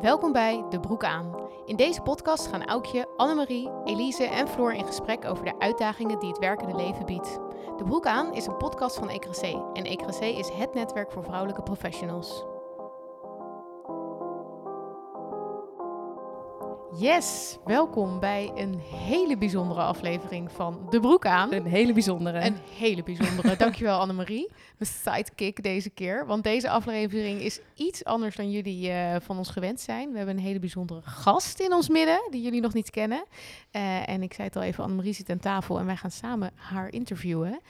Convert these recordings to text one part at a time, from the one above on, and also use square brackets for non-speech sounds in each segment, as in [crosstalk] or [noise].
Welkom bij De Broek aan. In deze podcast gaan Aukje, Annemarie, Elise en Floor in gesprek over de uitdagingen die het werkende leven biedt. De Broek aan is een podcast van ECRC en ECRC is het netwerk voor vrouwelijke professionals. Yes, welkom bij een hele bijzondere aflevering van De Broek aan. Een hele bijzondere. Een hele bijzondere. Dankjewel [laughs] Annemarie. Mijn sidekick deze keer. Want deze aflevering is iets anders dan jullie uh, van ons gewend zijn. We hebben een hele bijzondere gast in ons midden, die jullie nog niet kennen. Uh, en ik zei het al even, Annemarie zit aan tafel en wij gaan samen haar interviewen.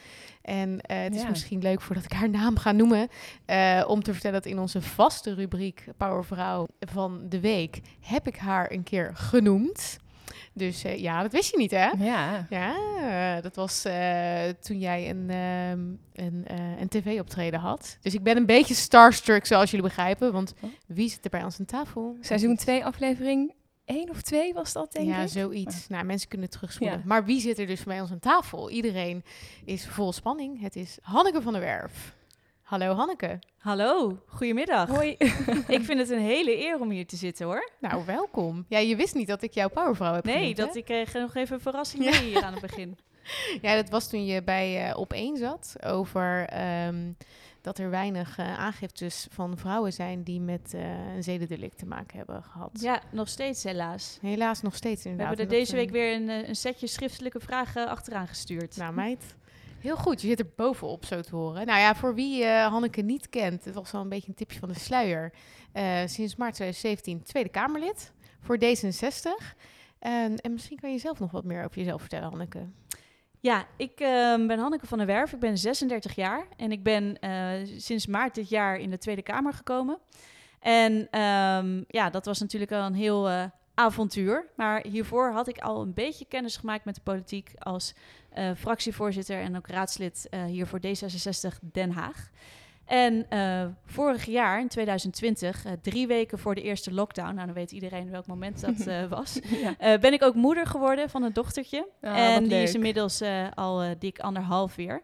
En uh, het is ja. misschien leuk voordat ik haar naam ga noemen, uh, om te vertellen dat in onze vaste rubriek Powervrouw van de week heb ik haar een keer genoemd. Dus uh, ja, dat wist je niet, hè? Ja. Ja, dat was toen jij een, een, een tv-optreden had. Dus ik ben een beetje starstruck, zoals jullie begrijpen. Want wie zit er bij ons aan tafel? Seizoen 2, aflevering één of twee was dat, denk ja, ik. Ja, zoiets. Nou, mensen kunnen terugspoelen. Ja. Maar wie zit er dus bij ons aan tafel? Iedereen is vol spanning. Het is Hanneke van der Werf. Hallo Hanneke. Hallo, goedemiddag. Hoi. [laughs] [laughs] ik vind het een hele eer om hier te zitten hoor. Nou, welkom. Ja, je wist niet dat ik jouw powervrouw heb Nee, genoemd, dat hè? ik kreeg nog even een verrassing mee hier aan het begin. [laughs] Ja, dat was toen je bij uh, Op één zat over um, dat er weinig uh, aangiftes van vrouwen zijn die met uh, een zedendelict te maken hebben gehad. Ja, nog steeds helaas. Helaas nog steeds inderdaad. We hebben er deze week weer een, eh, een, setje schriftelijke vragen achteraan gestuurd. Nou meid, heel goed. Je zit er bovenop zo te horen. Nou ja, voor wie uh, Hanneke niet kent, het was wel een beetje een tipje van de sluier. Sinds maart 2017 Tweede Kamerlid voor D66. En, en misschien kan je zelf nog wat meer over jezelf vertellen, Hanneke. Ja, ik uh, ben Hanneke van der Werf. Ik ben 36 jaar en ik ben uh, sinds maart dit jaar in de Tweede Kamer gekomen. En um, ja, dat was natuurlijk al een heel uh, avontuur. Maar hiervoor had ik al een beetje kennis gemaakt met de politiek als uh, fractievoorzitter en ook raadslid hier voor D66 Den Haag. En uh, vorig jaar, in 2020, uh, drie weken voor de eerste lockdown, nou dan weet iedereen welk moment dat uh, [laughs] was, ja. ben ik ook moeder geworden van een dochtertje. Oh, en die is inmiddels al dik anderhalf weer.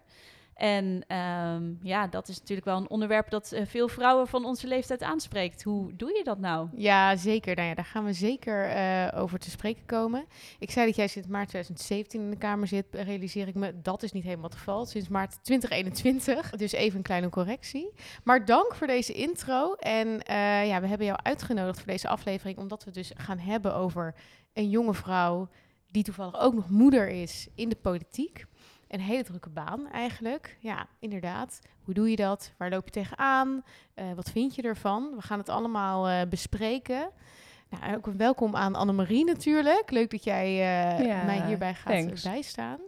En um, ja, dat is natuurlijk wel een onderwerp dat uh, veel vrouwen van onze leeftijd aanspreekt. Hoe doe je dat nou? Ja, zeker. Nou ja, daar gaan we zeker uh, over te spreken komen. Ik zei dat jij sinds maart 2017 in de Kamer zit. Realiseer ik me, dat is niet helemaal het geval. Sinds maart 2021. Dus even een kleine correctie. Maar dank voor deze intro. En uh, ja, we hebben jou uitgenodigd voor deze aflevering. Omdat we dus gaan hebben over een jonge vrouw die toevallig ook nog moeder is in de politiek. Een hele drukke baan eigenlijk. Ja, inderdaad. Hoe doe je dat? Waar loop je tegenaan? Uh, wat vind je ervan? We gaan het allemaal uh, bespreken. Nou, ook een welkom aan Annemarie natuurlijk. Leuk dat jij uh, ja, mij hierbij gaat thanks. bijstaan.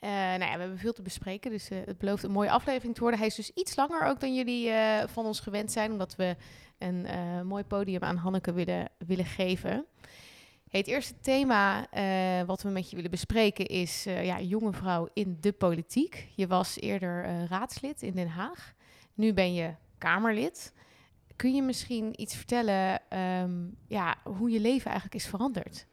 nou ja, we hebben veel te bespreken, dus het belooft een mooie aflevering te worden. Hij is dus iets langer ook dan jullie van ons gewend zijn, omdat we een mooi podium aan Hanneke willen, willen geven. Het eerste thema uh, wat we met je willen bespreken is uh, ja, jonge vrouw in de politiek. Je was eerder uh, raadslid in Den Haag. Nu ben je Kamerlid. Kun je misschien iets vertellen um, ja, hoe je leven eigenlijk is veranderd?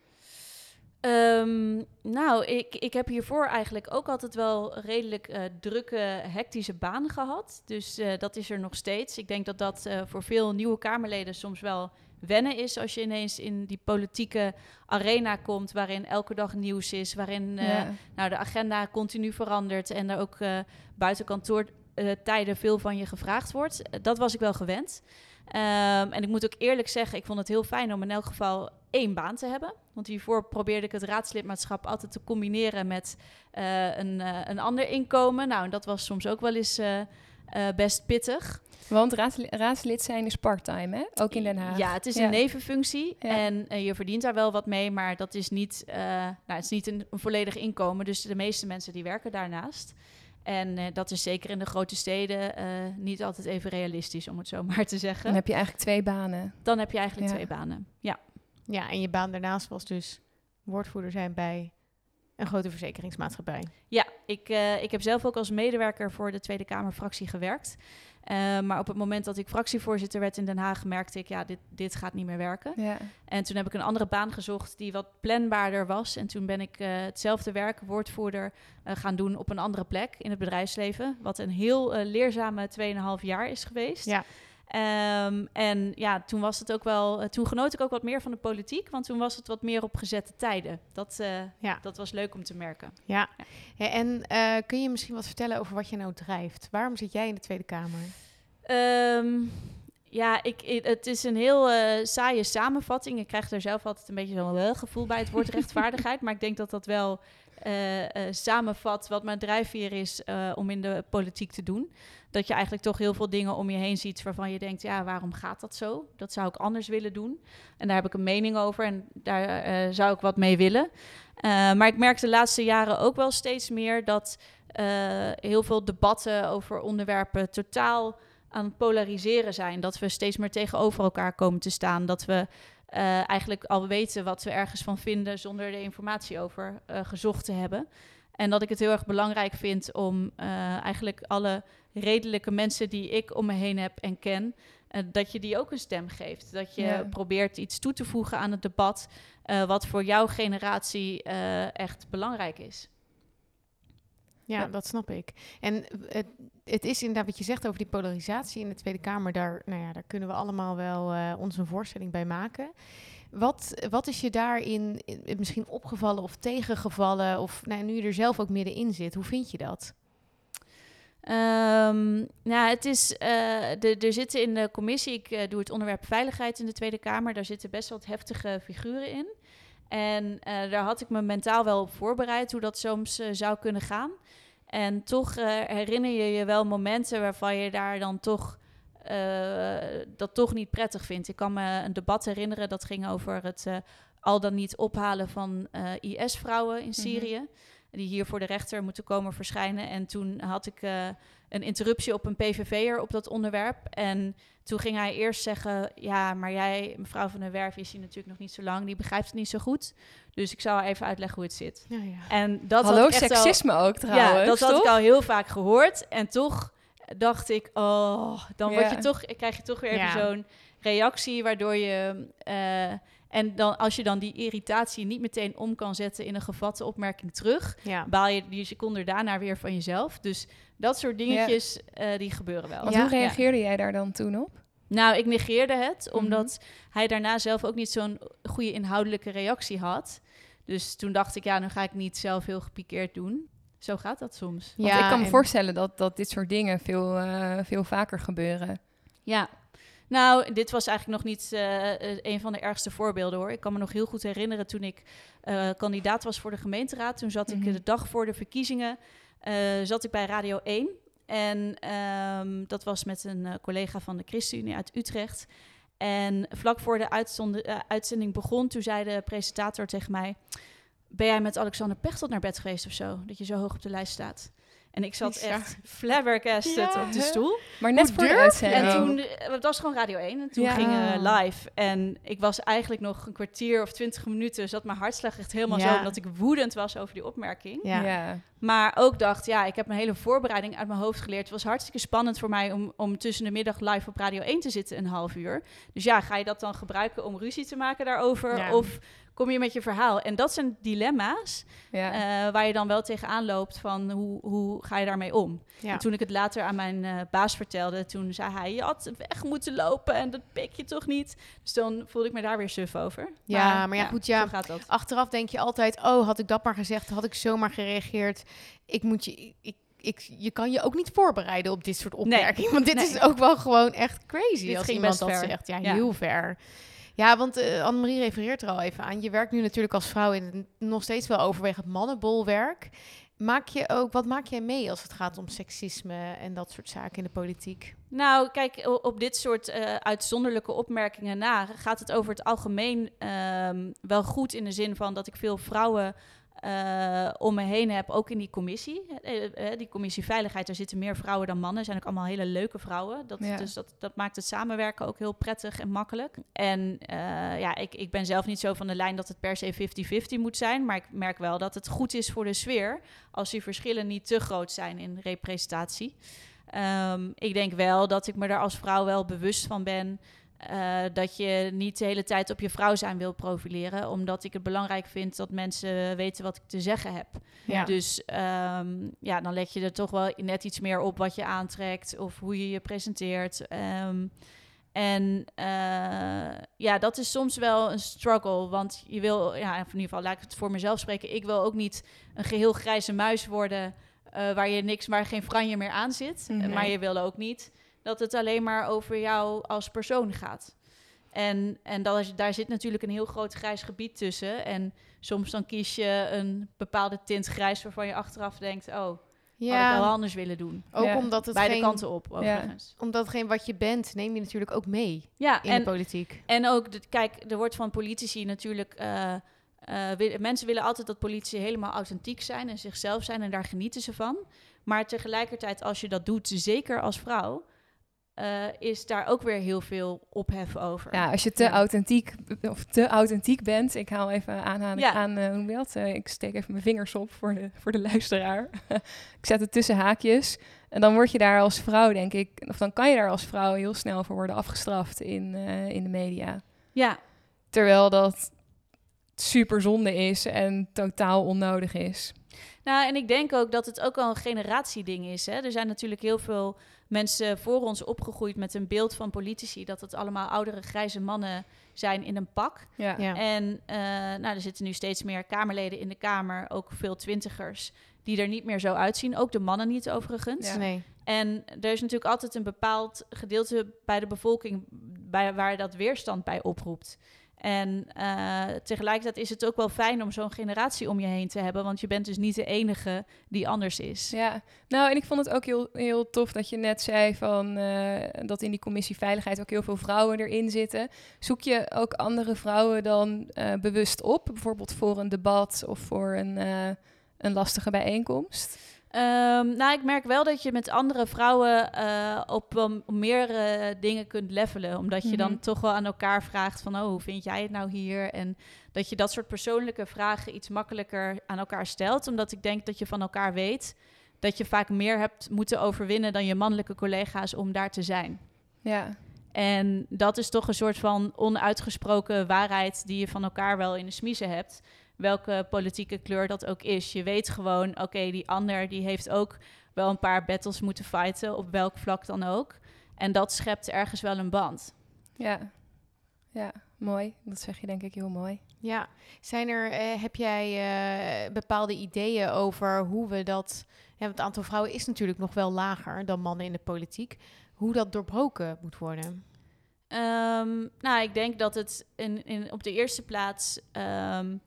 Um, nou, ik, ik heb hiervoor eigenlijk ook altijd wel redelijk drukke, hectische baan gehad. Dus dat is er nog steeds. Ik denk dat dat voor veel nieuwe Kamerleden soms wel wennen is als je ineens in die politieke arena komt waarin elke dag nieuws is, waarin uh, ja. nou, de agenda continu verandert en er ook uh, buiten kantoortijden veel van je gevraagd wordt. Dat was ik wel gewend. Um, en ik moet ook eerlijk zeggen, ik vond het heel fijn om in elk geval één baan te hebben. Want hiervoor probeerde ik het raadslidmaatschap altijd te combineren met uh, een, een ander inkomen. Nou, en dat was soms ook wel eens best pittig. Want raadslid, raadslid zijn is parttime, hè? Ook in Den Haag. Ja, het is een ja. nevenfunctie ja. en uh, je verdient daar wel wat mee, maar dat is niet, uh, nou, het is niet een, een, volledig inkomen. Dus de meeste mensen die werken daarnaast. En uh, dat is zeker in de grote steden niet altijd even realistisch, om het zo [laughs] maar te zeggen. Dan heb je eigenlijk twee banen. Dan heb je eigenlijk ja. twee banen, ja. Ja, en je baan daarnaast was dus woordvoerder zijn bij een grote verzekeringsmaatschappij. Ja, ik, uh, ik heb zelf ook als medewerker voor de Tweede Kamerfractie gewerkt. Uh, maar op het moment dat ik fractievoorzitter werd in Den Haag, merkte ik, ja, dit, dit gaat niet meer werken. Ja. En toen heb ik een andere baan gezocht die wat planbaarder was. En toen ben ik uh, hetzelfde werk, woordvoerder, uh, gaan doen op een andere plek in het bedrijfsleven. Wat een heel leerzame 2,5 jaar is geweest. Ja. Ehm, en ja, toen was het ook wel, eh, toen genoot ik ook wat meer van de politiek, want toen was het wat meer op gezette tijden. Dat, eh, Ja. dat was leuk om te merken. Ja. Ja, en eh, kun je misschien wat vertellen over wat je nou drijft? Waarom zit jij in de Tweede Kamer? Ehm, ja, ik, het is een heel eh, saaie samenvatting. Ik krijg er zelf altijd een beetje zo'n wel gevoel bij het woord [laughs] rechtvaardigheid. maar ik denk dat dat wel eh, eh, samenvat wat mijn drijfveer is eh, om in de politiek te doen. Dat je eigenlijk toch heel veel dingen om je heen ziet waarvan je denkt, ja, waarom gaat dat zo? Dat zou ik anders willen doen. En daar heb ik een mening over en daar eh, zou ik wat mee willen. Eh, maar ik merk de laatste jaren ook wel steeds meer dat eh, heel veel debatten over onderwerpen totaal aan het polariseren zijn. Dat we steeds meer tegenover elkaar komen te staan. Dat we eh, eigenlijk al weten wat we ergens van vinden zonder er informatie over eh, gezocht te hebben. En dat ik het heel erg belangrijk vind om eh, eigenlijk alle redelijke mensen die ik om me heen heb en ken, dat je die ook een stem geeft. Dat je Ja. probeert iets toe te voegen aan het debat, wat voor jouw generatie echt belangrijk is. Ja, Ja. dat snap ik. En het, het is inderdaad wat je zegt over die polarisatie in de Tweede Kamer. Daar, nou ja, daar kunnen we allemaal wel eh, ons een voorstelling bij maken. Wat, wat is je daarin eh, misschien opgevallen of tegengevallen? Of nou, nu je er zelf ook middenin zit, hoe vind je dat? Ehm, nou, het is, eh, de, er zitten in de commissie, ik eh, doe het onderwerp veiligheid in de Tweede Kamer, daar zitten best wel wat heftige figuren in. En eh, daar had ik me mentaal wel op voorbereid hoe dat soms eh, zou kunnen gaan. En toch eh, herinner je je wel momenten waarvan je daar dan toch eh, dat toch niet prettig vindt. Ik kan me een debat herinneren dat ging over het eh, al dan niet ophalen van IS-vrouwen in Syrië. Die hier voor de rechter moeten komen verschijnen. En toen had ik een interruptie op een PVV'er op dat onderwerp. En toen ging hij eerst zeggen: Ja, maar jij, mevrouw van der Werf, is hier natuurlijk nog niet zo lang. Die begrijpt het niet zo goed. Dus ik zal even uitleggen hoe het zit. Ja, ja. En dat Hallo, had ik echt al- seksisme ook trouwens, ja, dat had toch? ik al heel vaak gehoord. En toch dacht ik, oh, dan word je toch, krijg je toch weer even Ja. zo'n reactie waardoor je. eh, en dan, als je dan die irritatie niet meteen om kan zetten in een gevatte opmerking terug, ja. baal je die seconde daarna weer van jezelf. Dus dat soort dingetjes, eh, die gebeuren wel. Want Ja, hoe reageerde jij daar dan toen op? Nou, ik negeerde het, Mhm. omdat hij daarna zelf ook niet zo'n goede inhoudelijke reactie had. Dus toen dacht ik, ja, nu ga ik niet zelf heel gepikeerd doen. Zo gaat dat soms. Want Ja, ik kan me en- voorstellen dat, dat dit soort dingen veel, eh, veel vaker gebeuren. Ja. Nou, dit was eigenlijk nog niet eh, eh, een van de ergste voorbeelden hoor. Ik kan me nog heel goed herinneren toen ik eh, kandidaat was voor de gemeenteraad. Toen zat ik Mhm. de dag voor de verkiezingen, zat ik bij Radio 1. En ehm, dat was met een collega van de ChristenUnie uit Utrecht. En vlak voor de uitzending begon, toen zei de presentator tegen mij... Ben jij met Alexander Pechtold naar bed geweest of zo? Dat je zo hoog op de lijst staat. En ik zat Bizar. echt flabbergasted Ja, op de stoel. Maar net voor de. En toen, eh, het was gewoon Radio 1. En toen Ja. gingen we live. En ik was eigenlijk nog een kwartier of twintig minuten... zat mijn hartslag echt helemaal Ja. zo... omdat ik woedend was over die opmerking. Ja. Ja. Maar ook dacht, ja, ik heb mijn hele voorbereiding uit mijn hoofd geleerd. Het was hartstikke spannend voor mij om, om tussen de middag live op Radio 1 te zitten... een half uur. Dus ja, ga je dat dan gebruiken om ruzie te maken daarover? Ja. Of kom je met je verhaal? En dat zijn dilemma's Ja. eh, waar je dan wel tegenaan loopt van hoe, hoe ga je daarmee om? Ja. En toen ik het later aan mijn eh, baas vertelde, toen zei hij, je had weg moeten lopen en dat pik je toch niet? Dus dan voelde ik me daar weer suf over. Ja, maar ja, goed, ja. Zo gaat dat. Achteraf denk je altijd, oh, had ik dat maar gezegd, had ik zomaar gereageerd. Ik moet je, ik, ik, je kan je ook niet voorbereiden op dit soort opmerkingen. want dit Nee. is ook wel gewoon echt crazy Dit als iemand dat ver. zegt. Ja. heel ver. Ja, want eh Annemarie refereert er al even aan. Je werkt nu natuurlijk als vrouw in nog steeds wel overwegend mannenbolwerk. Maak je ook, wat maak jij mee als het gaat om seksisme en dat soort zaken in de politiek? Nou, kijk, op dit soort eh, uitzonderlijke opmerkingen na gaat het over het algemeen ehm, wel goed in de zin van dat ik veel vrouwen eh, om me heen heb, ook in die commissie. Eh, eh, die commissie Veiligheid, daar zitten meer vrouwen dan mannen. zijn ook allemaal hele leuke vrouwen. Dat, Ja. Dus dat, dat maakt het samenwerken ook heel prettig en makkelijk. En ja, ik, ik ben zelf niet zo van de lijn dat het per se 50-50 moet zijn. Maar ik merk wel dat het goed is voor de sfeer als die verschillen niet te groot zijn in representatie. Ehm, ik denk wel dat ik me daar als vrouw wel bewust van ben. Eh, dat je niet de hele tijd op je vrouw zijn wil profileren. Omdat ik het belangrijk vind dat mensen weten wat ik te zeggen heb. Ja. Dus ehm, ja, dan let je er toch wel net iets meer op wat je aantrekt. Of hoe je je presenteert. Ehm, En eh, ja, dat is soms wel een struggle. Want je wil, ja, in ieder geval laat ik het voor mezelf spreken. Ik wil ook niet een geheel grijze muis worden. eh, waar je niks, waar geen franje meer aan zit. Mhm. Maar je wil ook niet dat het alleen maar over jou als persoon gaat. En, en dat is, daar zit natuurlijk een heel groot grijs gebied tussen. En soms dan kies je een bepaalde tint grijs waarvan je achteraf denkt... oh, had ik wel Ja, anders willen doen. ook Ja. omdat het Beide geen, kanten op, overigens. omdat hetgeen wat je bent, neem je natuurlijk ook mee Ja, in en, de politiek. en ook, de, kijk, er wordt van politici natuurlijk... eh, eh, wil- mensen willen altijd dat politici helemaal authentiek zijn en zichzelf zijn en daar genieten ze van. Maar tegelijkertijd, als je dat doet, zeker als vrouw, eh, is daar ook weer heel veel ophef over. Ja, als je te Ja. authentiek of te authentiek bent, ik haal even aan, aan, Ja. aan eh, hoe noem je dat? Eh, ik steek even mijn vingers op voor de, voor de luisteraar. [laughs] ik zet het tussen haakjes. En dan word je daar als vrouw, denk ik, of dan kan je daar als vrouw heel snel voor worden afgestraft in, in de media. ja, Terwijl dat super zonde is en totaal onnodig is. Nou, en ik denk ook dat het ook al een generatieding is. Hè? Er zijn natuurlijk heel veel mensen voor ons opgegroeid met een beeld van politici... dat het allemaal oudere grijze mannen zijn in een pak. Ja. Ja. En eh, nou, er zitten nu steeds meer Kamerleden in de Kamer, ook veel twintigers... die er niet meer zo uitzien. Ook de mannen niet, overigens. Ja. Nee. En er is natuurlijk altijd een bepaald gedeelte bij de bevolking... Bij, waar dat weerstand bij oproept. En eh, tegelijkertijd is het ook wel fijn om zo'n generatie om je heen te hebben. Want je bent dus niet de enige die anders is. Ja, nou en ik vond het ook heel, heel tof dat je net zei van eh, dat in die commissie veiligheid ook heel veel vrouwen erin zitten. Zoek je ook andere vrouwen dan eh, bewust op, bijvoorbeeld voor een debat of voor een, een lastige bijeenkomst? Ehm, nou, ik merk wel dat je met andere vrouwen eh, op um, meerdere dingen kunt levelen. Omdat je dan Mhm. toch wel aan elkaar vraagt van... oh, hoe vind jij het nou hier? En dat je dat soort persoonlijke vragen iets makkelijker aan elkaar stelt. Omdat ik denk dat je van elkaar weet... dat je vaak meer hebt moeten overwinnen dan je mannelijke collega's om daar te zijn. Ja, En dat is toch een soort van onuitgesproken waarheid die je van elkaar wel in de smiezen hebt. Welke politieke kleur dat ook is. Je weet gewoon, oké, die ander die heeft ook wel een paar battles moeten fighten, op welk vlak dan ook. En dat schept ergens wel een band. ja, ja, mooi. Dat zeg je denk ik heel mooi. Ja, zijn er, eh, heb jij eh, bepaalde ideeën over hoe we dat... Ja, want het aantal vrouwen is natuurlijk nog wel lager dan mannen in de politiek. Hoe dat doorbroken moet worden. Ehm, nou, ik denk dat het in, in, op de eerste plaats ehm,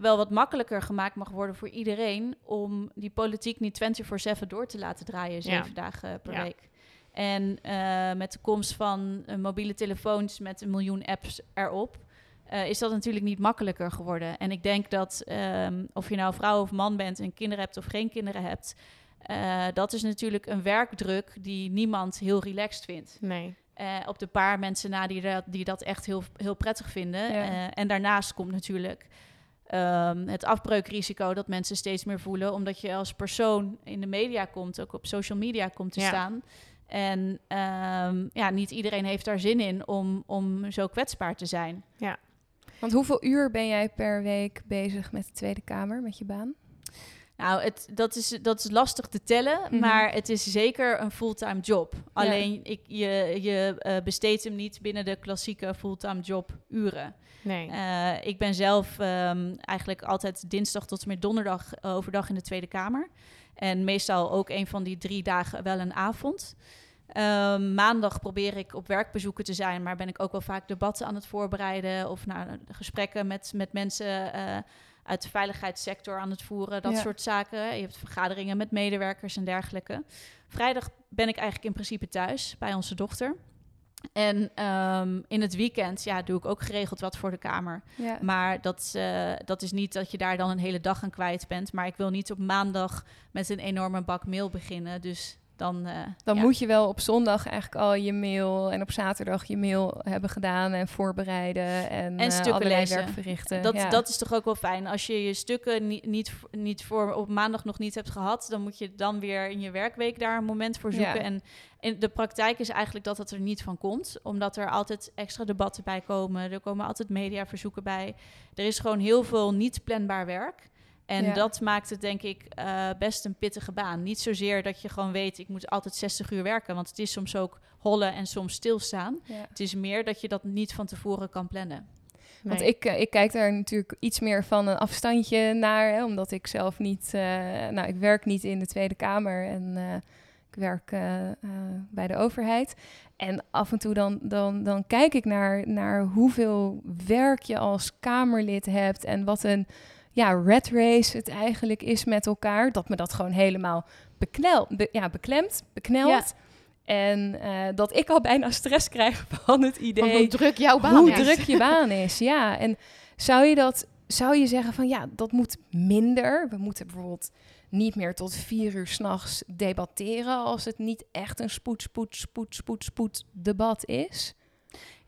wel wat makkelijker gemaakt mag worden voor iedereen om die politiek niet 24/7 door te laten draaien, zeven Ja. dagen per Ja. week. En eh, met de komst van eh, mobiele telefoons met een miljoen apps erop, eh, is dat natuurlijk niet makkelijker geworden. En ik denk dat ehm, of je nou vrouw of man bent en kinderen hebt of geen kinderen hebt, dat is natuurlijk een werkdruk die niemand heel relaxed vindt. Nee. Op de paar mensen na die dat, die dat echt heel, heel prettig vinden. Ja. En daarnaast komt natuurlijk ehm, het afbreukrisico dat mensen steeds meer voelen, omdat je als persoon in de media komt, ook op social media komt te Ja. staan. En ehm, ja, niet iedereen heeft daar zin in om, om zo kwetsbaar te zijn. Want hoeveel uur ben jij per week bezig met de Tweede Kamer, met je baan? Nou, het, dat, is, dat is lastig te tellen, Mhm. maar het is zeker een fulltime job. Alleen ik, je, je eh, besteedt hem niet binnen de klassieke fulltime job uren. Nee. Eh, ik ben zelf ehm, eigenlijk altijd dinsdag tot en met donderdag eh, overdag in de Tweede Kamer. En meestal ook een van die drie dagen wel een avond. Ehm, maandag probeer ik op werkbezoeken te zijn, maar ben ik ook wel vaak debatten aan het voorbereiden of nou, gesprekken met, met mensen uit de veiligheidssector aan het voeren, dat Ja. soort zaken. Je hebt vergaderingen met medewerkers en dergelijke. Vrijdag ben ik eigenlijk in principe thuis bij onze dochter. En ehm, in het weekend ja, doe ik ook geregeld wat voor de Kamer. Ja. Maar dat, eh, dat is niet dat je daar dan een hele dag aan kwijt bent. Maar ik wil niet op maandag met een enorme bak mail beginnen. Dus dan... eh, Dan ja. moet je wel op zondag eigenlijk al je mail en op zaterdag je mail hebben gedaan en voorbereiden en, En eh, stukken lezen. werk verrichten. Dat, ja. dat is toch ook wel fijn. Als je je stukken niet, niet, niet voor op maandag nog niet hebt gehad, dan moet je dan weer in je werkweek daar een moment voor zoeken. Ja. En in de praktijk is eigenlijk dat het er niet van komt, omdat er altijd extra debatten bij komen. Er komen altijd mediaverzoeken bij. Er is gewoon heel veel niet planbaar werk. En Ja. dat maakt het denk ik eh, best een pittige baan. Niet zozeer dat je gewoon weet, ik moet altijd 60 uur werken. Want het is soms ook hollen en soms stilstaan. Ja. Het is meer dat je dat niet van tevoren kan plannen. Want ik, eh, ik kijk daar natuurlijk iets meer van een afstandje naar, hè, omdat ik zelf niet, eh, nou, ik werk niet in de Tweede Kamer en eh, ik werk bij de overheid. En af en toe dan, dan, dan kijk ik naar, naar hoeveel werk je als Kamerlid hebt en wat een ja, red race het eigenlijk is met elkaar. Dat me dat gewoon helemaal beknel, be- ja, beklemt, beknelt. En eh, dat ik al bijna stress krijg [laughs] van het idee Van hoe druk jouw baan hoe is. druk je baan is. Ja, en zou je dat, zou je zeggen van ja, dat moet minder. We moeten bijvoorbeeld niet meer tot vier uur s'nachts debatteren als het niet echt een spoed, spoed, spoed, spoed, spoed debat is.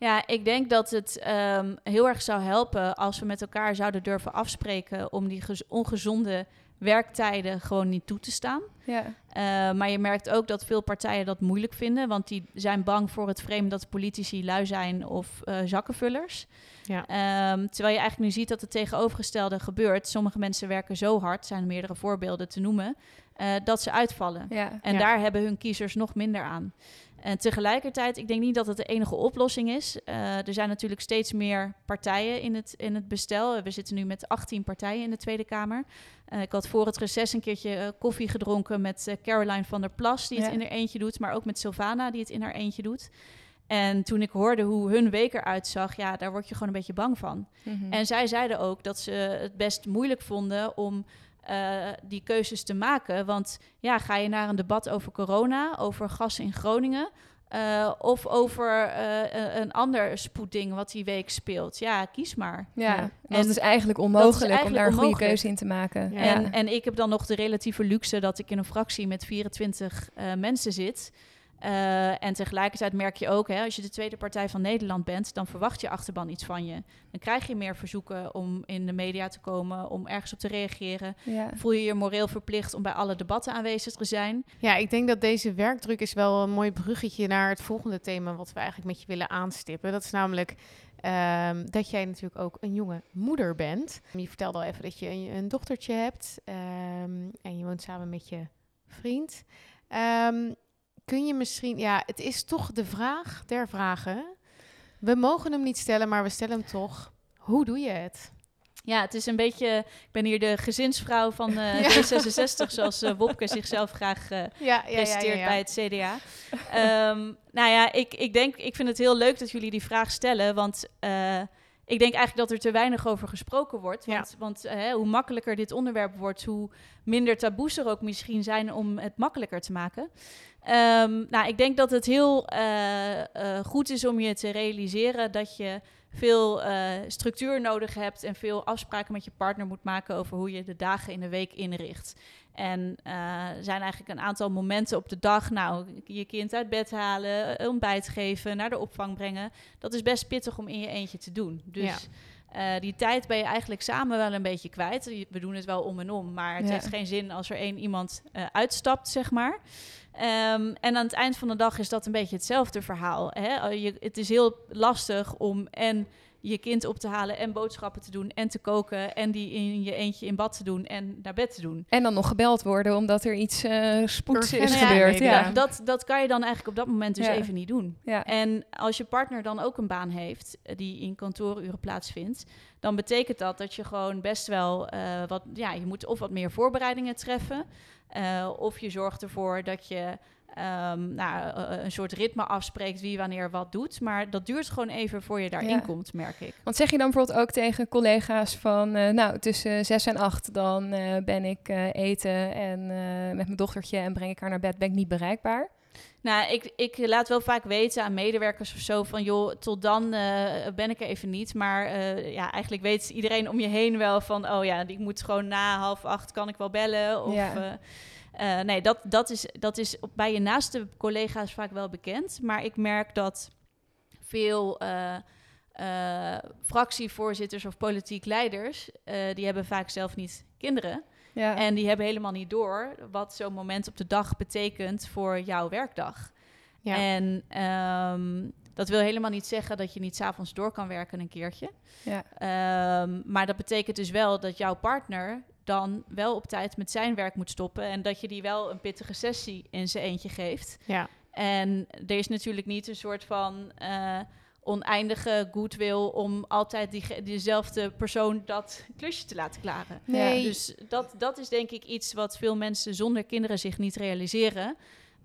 Ja, ik denk dat het ehm, heel erg zou helpen als we met elkaar zouden durven afspreken om die gez- ongezonde werktijden gewoon niet toe te staan. Ja, Uh, maar je merkt ook dat veel partijen dat moeilijk vinden, want die zijn bang voor het frame dat politici lui zijn of eh, zakkenvullers. Ja. Ehm, terwijl je eigenlijk nu ziet dat het tegenovergestelde gebeurt. Sommige mensen werken zo hard, zijn meerdere voorbeelden te noemen, eh, dat ze uitvallen. ja. En daar hebben hun kiezers nog minder aan. En tegelijkertijd, ik denk niet dat het de enige oplossing is. Eh, er zijn natuurlijk steeds meer partijen in het, in het bestel. We zitten nu met 18 partijen in de Tweede Kamer. Eh, ik had voor het reces een keertje eh, koffie gedronken met Caroline van der Plas, die het Ja. in haar eentje doet, maar ook met Sylvana, die het in haar eentje doet. En toen ik hoorde hoe hun week eruit zag, ja, daar word je gewoon een beetje bang van. Mhm. En zij zeiden ook dat ze het best moeilijk vonden om eh, die keuzes te maken. Want ja, ga je naar een debat over corona, over gas in Groningen. eh, of over eh, een- ander spoedding wat die week speelt. Ja, kies maar. ja, Ja. en dat is eigenlijk onmogelijk om eigenlijk daar een goede keuze in te maken. Ja. En, en ik heb dan nog de relatieve luxe dat ik in een fractie met 24 eh, mensen zit. Eh, en tegelijkertijd merk je ook, hè, als je de tweede partij van Nederland bent, dan verwacht je achterban iets van je. Dan krijg je meer verzoeken om in de media te komen, om ergens op te reageren. ja. Voel je je moreel verplicht om bij alle debatten aanwezig te zijn. Ja, ik denk dat deze werkdruk is wel een mooi bruggetje naar het volgende thema wat we eigenlijk met je willen aanstippen. Dat is namelijk ehm, dat jij natuurlijk ook een jonge moeder bent. Je vertelde al even dat je een, een dochtertje hebt ehm, en je woont samen met je vriend. Ehm, kun je misschien, ja, het is toch de vraag der vragen. We mogen hem niet stellen, maar we stellen hem toch. Hoe doe je het? Ja, het is een beetje. Ik ben hier de gezinsvrouw van [laughs] eh, Ja. D66, zoals eh, Wopke zichzelf graag eh, Ja, presenteert bij het CDA. Ehm, nou ja, ik, ik denk, ik vind het heel leuk dat jullie die vraag stellen, want eh, ik denk eigenlijk dat er te weinig over gesproken wordt. Want, want eh, hoe makkelijker dit onderwerp wordt, hoe minder taboes er ook misschien zijn om het makkelijker te maken. Ehm, nou, ik denk dat het heel eh, eh, goed is om je te realiseren dat je veel eh, structuur nodig hebt en veel afspraken met je partner moet maken over hoe je de dagen in de week inricht. En er zijn eigenlijk een aantal momenten op de dag. Nou, je kind uit bed halen, ontbijt geven, naar de opvang brengen. Dat is best pittig om in je eentje te doen. Dus die tijd ben je eigenlijk samen wel een beetje kwijt. We doen het wel om en om, maar het Ja. heeft geen zin als er één iemand uitstapt, zeg maar. Ehm, en aan het eind van de dag is dat een beetje hetzelfde verhaal. Hè? Eh, Je, het is heel lastig om en je kind op te halen en boodschappen te doen en te koken en die in je eentje in bad te doen en naar bed te doen. En dan nog gebeld worden omdat er iets eh spoeds is Ja, gebeurd. nee, Ja, ja. Dat, dat kan je dan eigenlijk op dat moment dus Ja. even niet doen. ja. En als je partner dan ook een baan heeft eh, die in kantooruren plaatsvindt, dan betekent dat dat je gewoon best wel eh, wat, ja, je moet of wat meer voorbereidingen treffen, eh, of je zorgt ervoor dat je ehm, nou, eh, een soort ritme afspreekt wie wanneer wat doet. Maar dat duurt gewoon even voor je daarin Ja. komt, merk ik. Want zeg je dan bijvoorbeeld ook tegen collega's van, eh, nou, tussen zes en acht dan eh, ben ik eh, eten en eh, met mijn dochtertje en breng ik haar naar bed, ben ik niet bereikbaar? Nou, ik, ik laat wel vaak weten aan medewerkers of zo van joh, tot dan eh, ben ik er even niet. Maar eh, ja, eigenlijk weet iedereen om je heen wel van oh ja, ik moet gewoon na half acht kan ik wel bellen. Of, Ja. Eh, nee, dat, dat is, dat is bij je naaste collega's vaak wel bekend. Maar ik merk dat veel eh, eh, fractievoorzitters of politiek leiders, die hebben vaak zelf niet kinderen. Ja, En die hebben helemaal niet door wat zo'n moment op de dag betekent voor jouw werkdag. Ja. En ehm, dat wil helemaal niet zeggen dat je niet s'avonds door kan werken een keertje. ja. Ehm, maar dat betekent dus wel dat jouw partner dan wel op tijd met zijn werk moet stoppen. En dat je die wel een pittige sessie in zijn eentje geeft. Ja. En er is natuurlijk niet een soort van eh, oneindige goodwill om altijd die, diezelfde persoon dat klusje te laten klaren. Nee. Dus dat, dat is denk ik iets wat veel mensen zonder kinderen zich niet realiseren.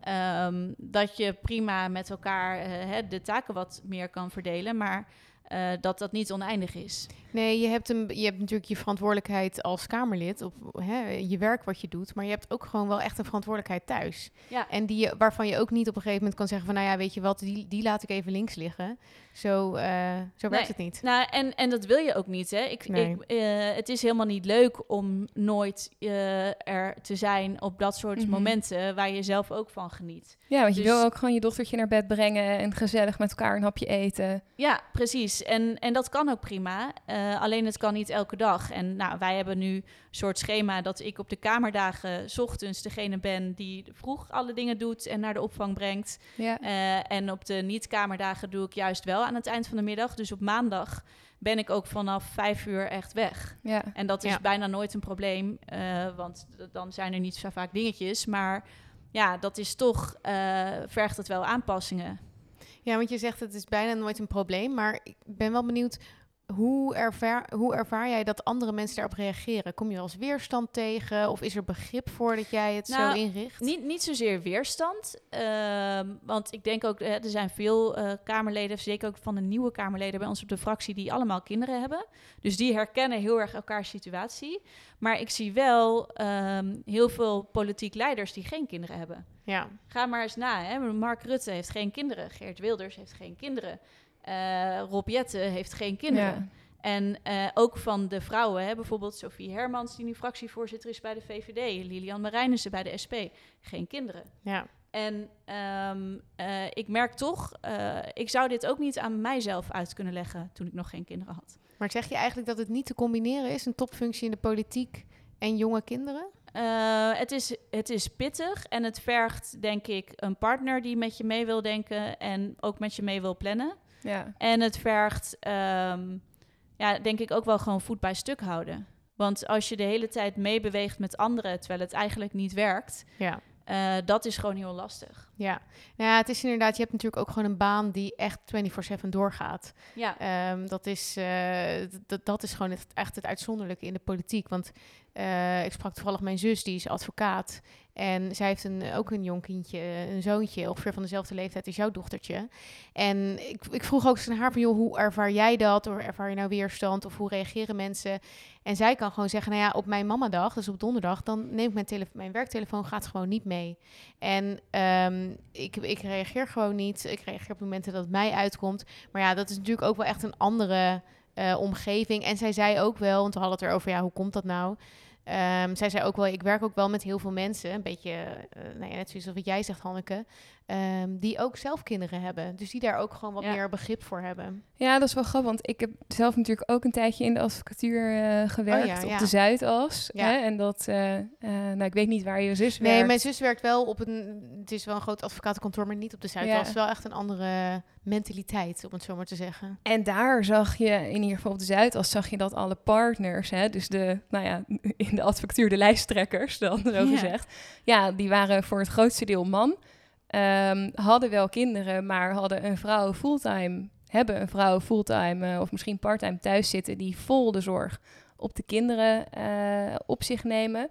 Ehm, dat je prima met elkaar eh, hè, de taken wat meer kan verdelen, maar eh, dat dat niet oneindig is. Nee, je hebt, een, je hebt natuurlijk je verantwoordelijkheid als Kamerlid op hè, je werk wat je doet, maar je hebt ook gewoon wel echt een verantwoordelijkheid thuis. Ja. En die, je- waarvan je ook niet op een gegeven moment kan zeggen van, nou ja, weet je wat, die, die laat ik even links liggen. Zo, eh, zo werkt Nee. het niet. Nou, en, en dat wil je ook niet. Hè? Ik, Nee. ik, eh, het is helemaal niet leuk om nooit eh, er te zijn op dat soort Mhm. momenten waar je zelf ook van geniet. Ja, want je Dus- wil ook gewoon je dochtertje naar bed brengen en gezellig met elkaar een hapje eten. Ja, precies. En, en dat kan ook prima. Eh, alleen het kan niet elke dag. En nou, wij hebben nu een soort schema dat ik op de kamerdagen 's ochtends degene ben die vroeg alle dingen doet en naar de opvang brengt. Ja. Eh, en op de niet-kamerdagen doe ik juist wel aan het eind van de middag. Dus op maandag ben ik ook vanaf vijf uur echt weg. Ja. En dat is Ja. bijna nooit een probleem, eh, want dan zijn er niet zo vaak dingetjes. Maar ja, dat is toch, eh, vergt het wel aanpassingen. Ja, want je zegt het is bijna nooit een probleem, maar ik ben wel benieuwd, hoe ervaar, hoe ervaar jij dat andere mensen daarop reageren? Kom je als weerstand tegen of is er begrip voor dat jij het Nou, zo inricht? Niet, niet zozeer weerstand, ehm, want ik denk ook, eh, er zijn veel eh, Kamerleden, zeker ook van de nieuwe Kamerleden bij ons op de fractie, die allemaal kinderen hebben. Dus die herkennen heel erg elkaars situatie. Maar ik zie wel ehm, heel veel politiek leiders die geen kinderen hebben. Ja, Ga maar eens na. Hè? Mark Rutte heeft geen kinderen. Geert Wilders heeft geen kinderen. Eh Rob Jetten heeft geen kinderen. Ja. En eh, ook van de vrouwen, hè? bijvoorbeeld Sophie Hermans, die nu fractievoorzitter is bij de VVD. Lilian Marijnissen bij de SP. Geen kinderen. ja. En ehm, eh, ik merk toch, ik zou dit ook niet aan mijzelf uit kunnen leggen toen ik nog geen kinderen had. Maar zeg je eigenlijk dat het niet te combineren is, een topfunctie in de politiek en jonge kinderen? Het, is, het is pittig en het vergt, denk ik, een partner die met je mee wil denken en ook met je mee wil plannen. Ja. En het vergt, ehm, ja, denk ik ook wel gewoon voet bij stuk houden. Want als je de hele tijd meebeweegt met anderen, terwijl het eigenlijk niet werkt, Ja. eh, dat is gewoon heel lastig. Ja. Nou ja, het is inderdaad, je hebt natuurlijk ook gewoon een baan die echt 24/7 doorgaat. Ja, Ehm, dat, is, d- dat is gewoon het, echt het uitzonderlijke in de politiek. Want eh, ik sprak toevallig mijn zus, die is advocaat. En zij heeft een, ook een jong kindje, een zoontje, ongeveer van dezelfde leeftijd als jouw dochtertje. En ik, ik vroeg ook eens aan haar van, joh, hoe ervaar jij dat? Of ervaar je nou weerstand? Of hoe reageren mensen? En zij kan gewoon zeggen, nou ja, op mijn mamadag, dus op donderdag, dan neem ik mijn, mijn werktelefoon, gaat gewoon niet mee. En ehm, ik, ik reageer gewoon niet. Ik reageer op momenten dat het mij uitkomt. Maar ja, dat is natuurlijk ook wel echt een andere eh, omgeving. En zij zei ook wel, want we hadden het erover, ja, hoe komt dat nou? Ehm, zij zei ook wel, ik werk ook wel met heel veel mensen, een beetje, eh, nou ja, net zoals wat jij zegt, Hanneke, ehm, die ook zelf kinderen hebben. Dus die daar ook gewoon wat Ja. meer begrip voor hebben. Ja, dat is wel grappig, want ik heb zelf natuurlijk ook een tijdje in de advocatuur eh, gewerkt Oh ja, op ja. de Zuidas. Ja. Hè? En dat, eh, eh, nou, ik weet niet waar je zus Nee, werkt. mijn zus werkt wel op een, het is wel een groot advocatenkantoor, maar niet op de Zuid. Ja. Het is wel echt een andere mentaliteit, om het zo maar te zeggen. En daar zag je, in ieder geval op de Zuidas, zag je dat alle partners, hè, dus de, nou ja, [laughs] in de advocatuur de lijsttrekkers dan, zo Ja. gezegd. Ja, die waren voor het grootste deel man. Ehm, hadden wel kinderen, maar hadden een vrouw fulltime, hebben een vrouw fulltime eh, of misschien parttime thuis zitten, die vol de zorg op de kinderen eh, op zich nemen.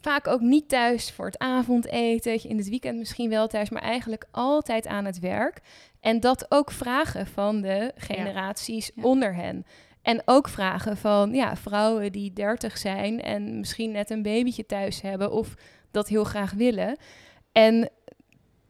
Vaak ook niet thuis voor het avondeten, in het weekend misschien wel thuis, maar eigenlijk altijd aan het werk. En dat ook vragen van de generaties Ja. onder hen. En ook vragen van ja, vrouwen die 30 zijn en misschien net een babytje thuis hebben of dat heel graag willen. En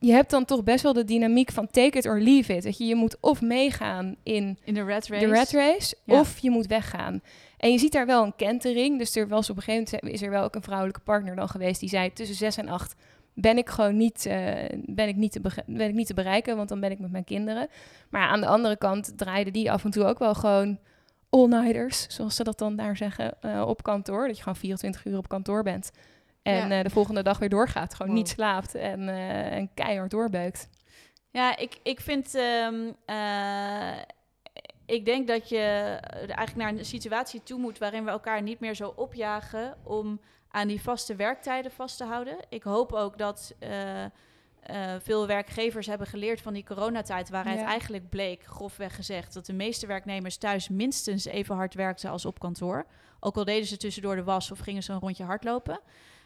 je hebt dan toch best wel de dynamiek van take it or leave it. Dat je, je moet of meegaan in in de red race. de red race Ja. of je moet weggaan. En je ziet daar wel een kentering. Dus er was op een gegeven moment is er wel ook een vrouwelijke partner dan geweest die zei tussen zes en acht ben ik gewoon niet, eh, ben ik niet, te ben ik niet te bereiken, want dan ben ik met mijn kinderen. Maar aan de andere kant draaide die af en toe ook wel gewoon all-nighters, zoals ze dat dan daar zeggen, eh, op kantoor. Dat je gewoon 24 uur op kantoor bent. En Ja. eh, de volgende dag weer doorgaat. Gewoon Wow. niet slaapt en, eh, en keihard doorbeukt. Ja, ik, ik vind. ehm, eh, ik denk dat je eigenlijk naar een situatie toe moet waarin we elkaar niet meer zo opjagen om aan die vaste werktijden vast te houden. Ik hoop ook dat veel werkgevers hebben geleerd van die coronatijd, waaruit Ja. eigenlijk bleek, grofweg gezegd, dat de meeste werknemers thuis minstens even hard werkten als op kantoor. Ook al deden ze tussendoor de was of gingen ze een rondje hardlopen.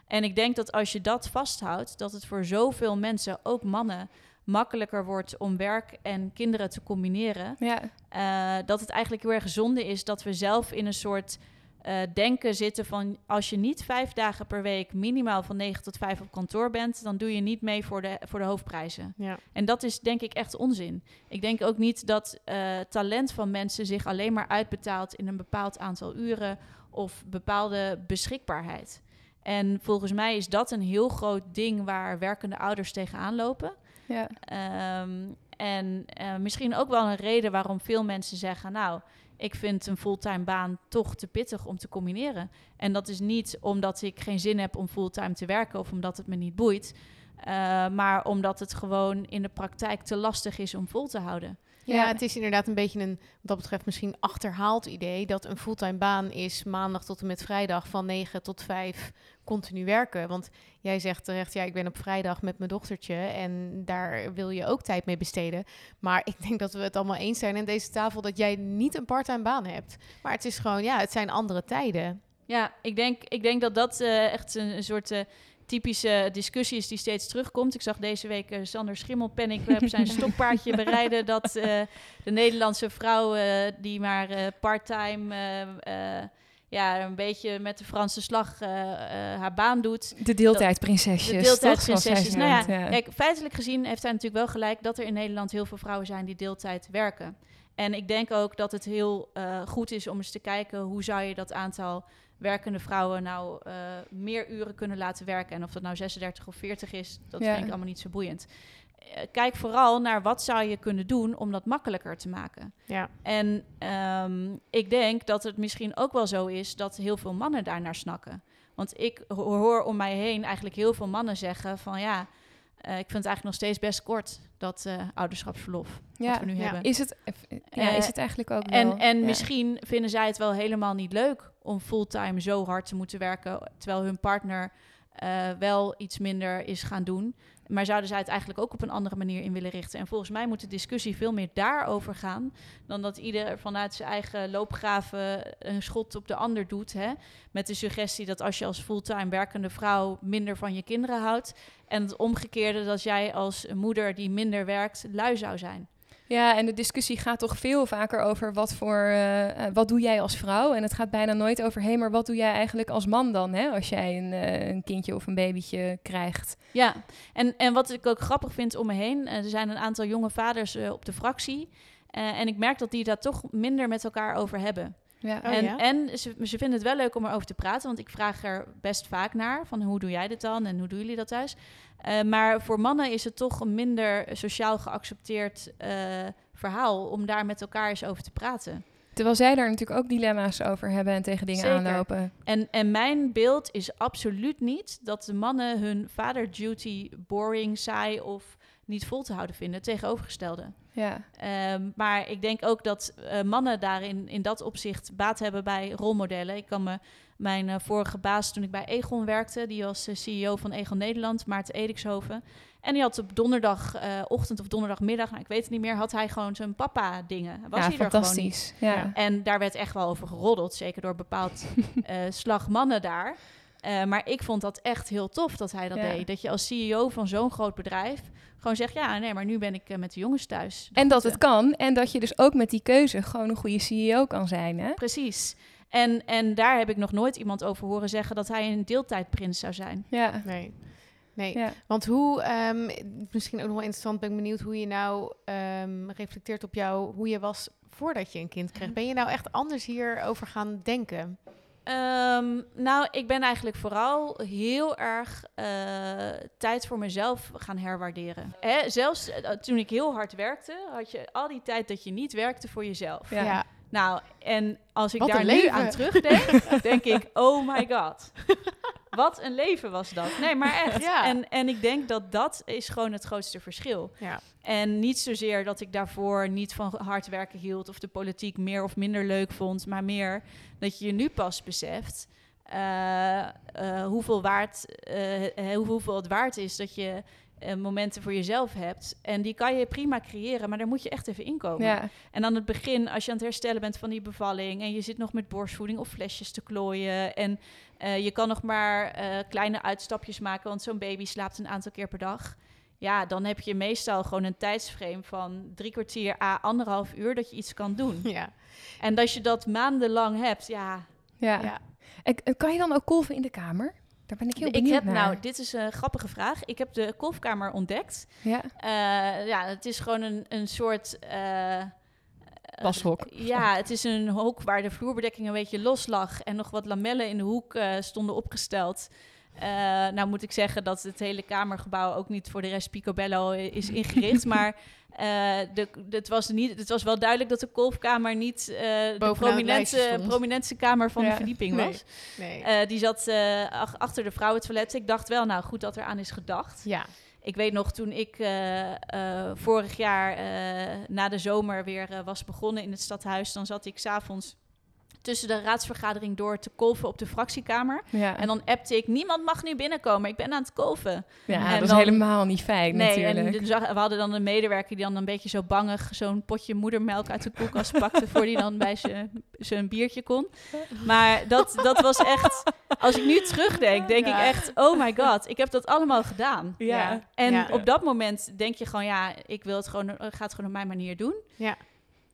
En ik denk dat als je dat vasthoudt, dat het voor zoveel mensen, ook mannen, makkelijker wordt om werk en kinderen te combineren. Ja, Eh, dat het eigenlijk heel erg zonde is dat we zelf in een soort eh, denken zitten van als je niet vijf dagen per week minimaal van 9 tot 5 op kantoor bent, dan doe je niet mee voor de, voor de hoofdprijzen. Ja. En dat is denk ik echt onzin. Ik denk ook niet dat eh, talent van mensen zich alleen maar uitbetaalt in een bepaald aantal uren of bepaalde beschikbaarheid. En volgens mij is dat een heel groot ding waar werkende ouders tegenaan lopen. ja. Ehm, en eh, misschien ook wel een reden waarom veel mensen zeggen: Nou, ik vind een fulltime baan toch te pittig om te combineren. En dat is niet omdat ik geen zin heb om fulltime te werken of omdat het me niet boeit, eh, maar omdat het gewoon in de praktijk te lastig is om vol te houden. Ja, het is inderdaad een beetje een, wat dat betreft misschien achterhaald idee dat een fulltime baan is maandag tot en met vrijdag van 9 tot 5 continu werken. Want jij zegt terecht, ja, ik ben op vrijdag met mijn dochtertje en daar wil je ook tijd mee besteden. Maar ik denk dat we het allemaal eens zijn aan deze tafel dat jij niet een parttime baan hebt. Maar het is gewoon, ja, het zijn andere tijden. Ja, ik denk, ik denk dat dat eh, echt een, een soort eh, typische discussie is die steeds terugkomt. Ik zag deze week eh, Sander Schimmelpenninck op zijn [laughs] stokpaardje bereiden dat eh, de Nederlandse vrouw eh, die maar parttime ja, een beetje met de Franse slag haar baan doet. De deeltijdprinsesjes. De deeltijdprinsesjes. Nou ja, kijk, feitelijk gezien heeft hij natuurlijk wel gelijk dat er in Nederland heel veel vrouwen zijn die deeltijd werken. En ik denk ook dat het heel goed is om eens te kijken hoe zou je dat aantal werkende vrouwen nou eh, meer uren kunnen laten werken. En of dat nou 36 of 40 is, dat Ja. vind ik allemaal niet zo boeiend. Eh, kijk vooral naar wat zou je kunnen doen om dat makkelijker te maken. Ja, En ehm, ik denk dat het misschien ook wel zo is dat heel veel mannen daarnaar snakken. Want ik ho- hoor om mij heen eigenlijk heel veel mannen zeggen van ja, eh, ik vind het eigenlijk nog steeds best kort, dat eh, ouderschapsverlof wat Ja, we nu ja. hebben. Is het, ja, Eh, is het eigenlijk ook wel. En, en ja. misschien vinden zij het wel helemaal niet leuk om fulltime zo hard te moeten werken, terwijl hun partner eh, wel iets minder is gaan doen. Maar zouden zij het eigenlijk ook op een andere manier in willen richten? En volgens mij moet de discussie veel meer daarover gaan, dan dat ieder vanuit zijn eigen loopgraven een schot op de ander doet. Hè? Met de suggestie dat als je als fulltime werkende vrouw minder van je kinderen houdt, en het omgekeerde dat jij als moeder die minder werkt, lui zou zijn. Ja, en de discussie gaat toch veel vaker over wat voor, eh, eh, wat doe jij als vrouw? En het gaat bijna nooit over, hé, maar wat doe jij eigenlijk als man dan, hè? Als jij een, eh, een kindje of een babytje krijgt. Ja, en, en wat ik ook grappig vind om me heen, er zijn een aantal jonge vaders op de fractie. en ik merk dat die daar toch minder met elkaar over hebben. Ja. Oh, en ja? en ze, ze vinden het wel leuk om erover te praten, want ik vraag er best vaak naar: van hoe doe jij dit dan en hoe doen jullie dat thuis? Eh, maar voor mannen is het toch een minder sociaal geaccepteerd eh, verhaal om daar met elkaar eens over te praten. Terwijl zij daar natuurlijk ook dilemma's over hebben en tegen dingen Zeker. aanlopen. En, en mijn beeld is absoluut niet dat de mannen hun vader-duty boring, saai of niet vol te houden vinden. Tegenovergestelde. Ja, Ehm, maar ik denk ook dat eh, mannen daarin in dat opzicht baat hebben bij rolmodellen. Ik kan me mijn eh, vorige baas toen ik bij Egon werkte, die was eh, CEO van Egon Nederland, Maarten Edikshoven. En die had op donderdagochtend of donderdagmiddag, nou, ik weet het niet meer, had hij gewoon zijn papa dingen. Was ja hij er gewoon niet. fantastisch. Ja. En daar werd echt wel over geroddeld, zeker door bepaald [laughs] slag mannen daar. Eh, maar ik vond dat echt heel tof dat hij dat Ja. deed. Dat je als CEO van zo'n groot bedrijf gewoon zegt... ja, nee, maar nu ben ik eh, met de jongens thuis. En dat het kan. En dat je dus ook met die keuze gewoon een goede CEO kan zijn, hè? Precies. En, en daar heb ik nog nooit iemand over horen zeggen... dat hij een deeltijdprins zou zijn. Ja. nee. Nee, Ja. want hoe, ehm, misschien ook nog wel interessant, ben ik benieuwd hoe je nou ehm, reflecteert op jou, hoe je was voordat je een kind kreeg. Ben je nou echt anders hierover gaan denken? Ehm, nou, ik ben eigenlijk vooral heel erg eh, tijd voor mezelf gaan herwaarderen. Hè, zelfs eh, toen ik heel hard werkte, had je al die tijd dat je niet werkte voor jezelf. Ja. Nou, en als ik Wat daar nu aan terugdenk, denk ik, oh my god. [laughs] Wat een leven was dat. Nee, maar [laughs] echt. Ja. En, en ik denk dat dat is gewoon het grootste verschil. Ja. En niet zozeer dat ik daarvoor niet van hard werken hield of de politiek meer of minder leuk vond, maar meer dat je je nu pas beseft eh, eh, hoeveel, waard, eh, hoeveel het waard is dat je eh, momenten voor jezelf hebt. En die kan je prima creëren, maar daar moet je echt even inkomen. Ja, En aan het begin, als je aan het herstellen bent van die bevalling en je zit nog met borstvoeding of flesjes te klooien en eh, je kan nog maar eh, kleine uitstapjes maken, want zo'n baby slaapt een aantal keer per dag. Ja, dan heb je meestal gewoon een tijdsframe van drie kwartier à anderhalf uur dat je iets kan doen. Ja. En als je dat maandenlang hebt, ja. ja. En kan je dan ook kolven in de kamer? Daar ben ik heel ik benieuwd heb, naar. nou, dit is een grappige vraag. Ik heb de kolfkamer ontdekt. Ja, Eh, ja, het is gewoon een, een soort. eh, Washok. Ja, het is een hok waar de vloerbedekking een beetje los lag en nog wat lamellen in de hoek eh, stonden opgesteld. Nou moet ik zeggen dat het hele kamergebouw ook niet voor de rest picobello is ingericht, [laughs] maar eh, de, de- het, was niet, het was wel duidelijk dat de kolfkamer niet eh, de prominente, kamer van Ja. de verdieping was. Nee. Eh, die zat ach- achter de vrouwentoilet. Ik dacht wel, nou goed dat er aan is gedacht. ja. Ik weet nog toen ik vorig jaar na de zomer weer was begonnen in het stadhuis, dan zat ik s'avonds tussen de raadsvergadering door te kolven op de fractiekamer. ja. En dan appte ik, niemand mag nu binnenkomen, ik ben aan het kolven. ja en dat dan- is helemaal niet fijn nee, natuurlijk. en we hadden dan een medewerker die dan een beetje zo bangig zo'n potje moedermelk uit de koelkast pakte voor die dan bij zijn- zijn biertje kon. Maar dat, dat was echt, als ik nu terugdenk, denk Ja. ik echt, oh my god, ik heb dat allemaal gedaan. ja. En Ja. op dat moment denk je gewoon, ja, ik wil het gewoon, ik ga het gewoon op mijn manier doen. Ja.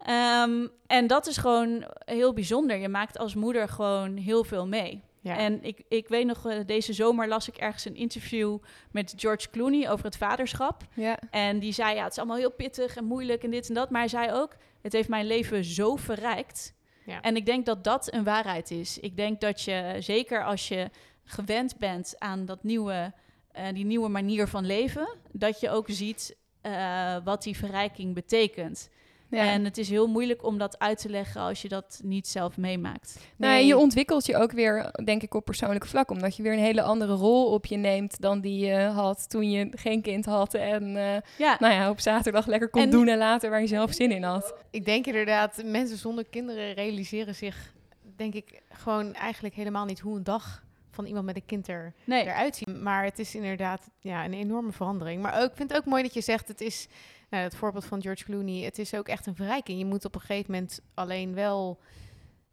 Ehm, en dat is gewoon heel bijzonder. Je maakt als moeder gewoon heel veel mee. Ja. En ik, ik weet nog, eh, deze zomer las ik ergens een interview met George Clooney over het vaderschap. ja. En die zei, ja, het is allemaal heel pittig en moeilijk en dit en dat. Maar hij zei ook, het heeft mijn leven zo verrijkt. Ja. En ik denk dat dat een waarheid is. Ik denk dat je, zeker als je gewend bent aan dat nieuwe, eh, die nieuwe manier van leven, dat je ook ziet eh, wat die verrijking betekent. Ja. En het is heel moeilijk om dat uit te leggen als je dat niet zelf meemaakt. Nou, je ontwikkelt je ook weer, denk ik, op persoonlijk vlak. Omdat je weer een hele andere rol op je neemt dan die je had toen je geen kind had. En eh, Ja, nou ja, op zaterdag lekker kon En- doen en later waar je zelf zin in had. Ik denk inderdaad, mensen zonder kinderen realiseren zich, denk ik, gewoon eigenlijk helemaal niet hoe een dag van iemand met een kind er, nee. eruit. Maar het is inderdaad ja, een enorme verandering. Maar ook, ik vind het ook mooi dat je zegt, het is, nou, het voorbeeld van George Clooney, het is ook echt een verrijking. Je moet op een gegeven moment alleen wel,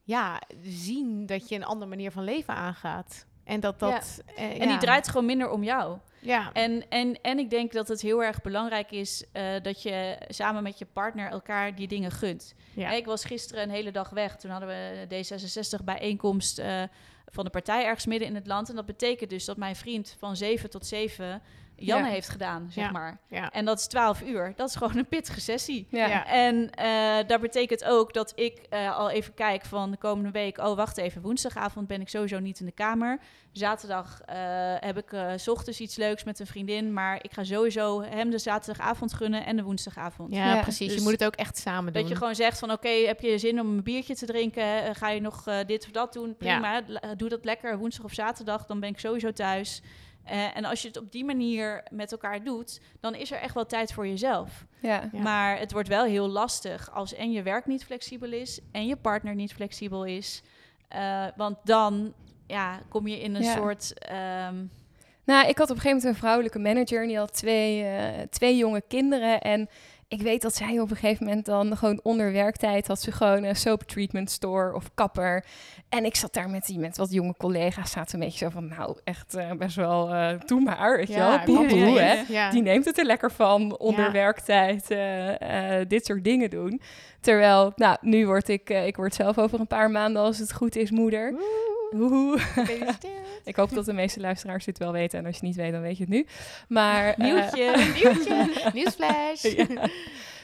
ja, zien dat je een andere manier van leven aangaat. En dat dat... eh, En die draait gewoon minder om jou. Ja, En, en, en ik denk dat het heel erg belangrijk is eh, dat je samen met je partner elkaar die dingen gunt. ja. Ik was gisteren een hele dag weg. Toen hadden we D66 bijeenkomst eh, van de partij ergens midden in het land. En dat betekent dus dat mijn vriend van 7 tot 7 Janne Ja. heeft gedaan, zeg Ja. maar. ja. En dat is 12 uur. Dat is gewoon een pittige sessie. Ja. Ja. En eh dat betekent ook dat ik eh, al even kijk van de komende week. Oh, wacht even. Woensdagavond ben ik sowieso niet in de kamer. Zaterdag eh, heb ik eh, s ochtends iets leuks met een vriendin. Maar ik ga sowieso hem de zaterdagavond gunnen en de woensdagavond. Ja, Ja, precies. dus je moet het ook echt samen doen. Dat je gewoon zegt van oké, heb je zin om een biertje te drinken? Ga je nog dit of dat doen? Prima, doe dat lekker woensdag of zaterdag. Dan ben ik sowieso thuis. Eh, en als je het op die manier met elkaar doet, dan is er echt wel tijd voor jezelf. Ja. Ja. Maar het wordt wel heel lastig als en je werk niet flexibel is en je partner niet flexibel is. Eh, want dan ja, kom je in een Ja. soort. ehm, Nou, ik had op een gegeven moment een vrouwelijke manager en die had twee, eh, twee jonge kinderen. En ik weet dat zij op een gegeven moment dan gewoon onder werktijd had ze gewoon een soap treatment store of kapper. En ik zat daar met die met wat jonge collega's, zaten een beetje zo van, nou echt eh, best wel, eh doe maar, weet je wel, Ja, ja, ja, hè. ja. Die neemt het er lekker van onder Ja. werktijd eh, dit soort dingen doen. Terwijl, nou, nu word ik, eh, ik word zelf over een paar maanden, als het goed is, moeder. Woehoe. [laughs] Ik hoop dat de meeste luisteraars dit wel weten. En als je het niet weet, dan weet je het nu. Maar, eh, nieuwtje. [laughs] Nieuwtje, nieuwsflash. Ja.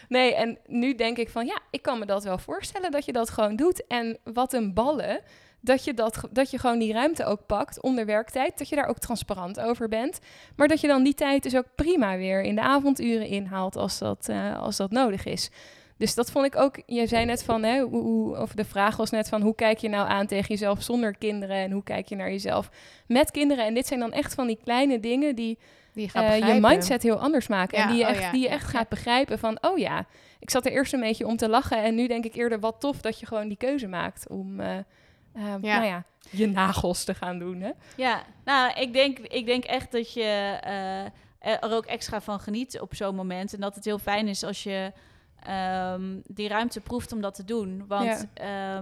nee, en nu denk ik van ja, ik kan me dat wel voorstellen dat je dat gewoon doet. En wat een ballen. Dat je, dat, dat je gewoon die ruimte ook pakt onder werktijd. Dat je daar ook transparant over bent. Maar dat je dan die tijd dus ook prima weer in de avonduren inhaalt als dat, eh, als dat nodig is. Dus dat vond ik ook. Je zei net van, hè, hoe, hoe- of de vraag was net van hoe kijk je nou aan tegen jezelf zonder kinderen en hoe kijk je naar jezelf met kinderen. En dit zijn dan echt van die kleine dingen die Die je eh, je mindset heel anders maken. Ja, en die je oh echt, ja, die je echt ja. gaat begrijpen van, oh ja, ik zat er eerst een beetje om te lachen en nu denk ik eerder wat tof dat je gewoon die keuze maakt om, eh, eh, Ja. nou ja, je nagels te gaan doen. Hè? Ja, nou, ik denk, ik denk echt dat je eh, er ook extra van geniet op zo'n moment. En dat het heel fijn is als je ehm, die ruimte proeft om dat te doen. Want ja,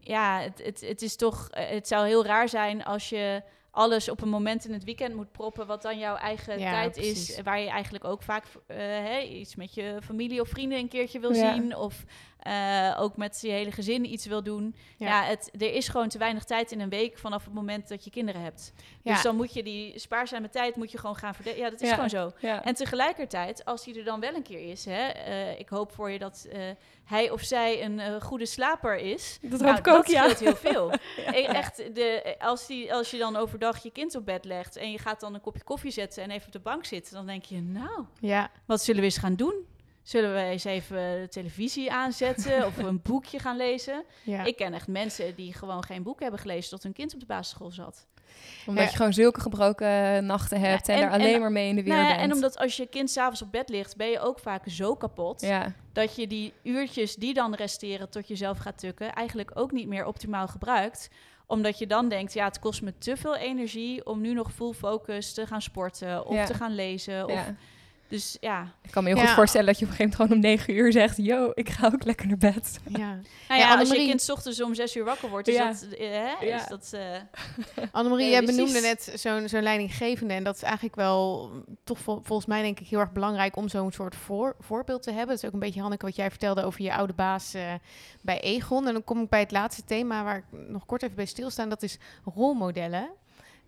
ja het, het, het is toch, eh, het zou heel raar zijn als je alles op een moment in het weekend moet proppen, wat dan jouw eigen Ja, tijd precies. is, waar je eigenlijk ook vaak eh, iets met je familie of vrienden een keertje wil Ja. zien, of eh, ook met je hele gezin iets wil doen. Ja. Ja, het, er is gewoon te weinig tijd in een week vanaf het moment dat je kinderen hebt. Ja. Dus dan moet je die spaarzame tijd moet je gewoon gaan verdelen. Ja, dat is Ja. gewoon zo. Ja. En tegelijkertijd, als hij er dan wel een keer is, hè, eh, ik hoop voor je dat eh, hij of zij een goede slaper is. dat Nou, hoop ik ook, dat ja. scheelt heel veel. [laughs] Echt, de, als, die, als je dan overdag je kind op bed legt en je gaat dan een kopje koffie zetten en even op de bank zitten, dan denk je, nou, Ja, wat zullen we eens gaan doen? Zullen we eens even de televisie aanzetten of een [laughs] boekje gaan lezen? ja. Ik ken echt mensen die gewoon geen boek hebben gelezen tot hun kind op de basisschool zat. Omdat Ja. je gewoon zulke gebroken nachten hebt en, en- er alleen en- maar mee in de weer Nou ja, bent. en omdat als je kind s'avonds op bed ligt, ben je ook vaak zo kapot. Dat je die uurtjes die dan resteren tot jezelf gaat tukken, eigenlijk ook niet meer optimaal gebruikt. Omdat je dan denkt, ja, het kost me te veel energie om nu nog full focus te gaan sporten of Ja. te gaan lezen. Of, ja. Dus ja, Ik kan me heel Ja. goed voorstellen dat je op een gegeven moment gewoon om negen uur zegt... yo, ik ga ook lekker naar bed. ja. [laughs] nou Ja, ja, als je kind 's ochtends om zes uur wakker wordt, is Ja. dat, eh, hè, Ja. is dat eh, [laughs] Annemarie, jij benoemde net zo'n zo'n leidinggevende. En dat is eigenlijk wel toch vol- volgens mij denk ik heel erg belangrijk om zo'n soort voor, voorbeeld te hebben. Dat is ook een beetje, Hanneke, wat jij vertelde over je oude baas eh, bij Egon. En dan kom ik bij het laatste thema waar ik nog kort even bij stilstaan. Dat is rolmodellen.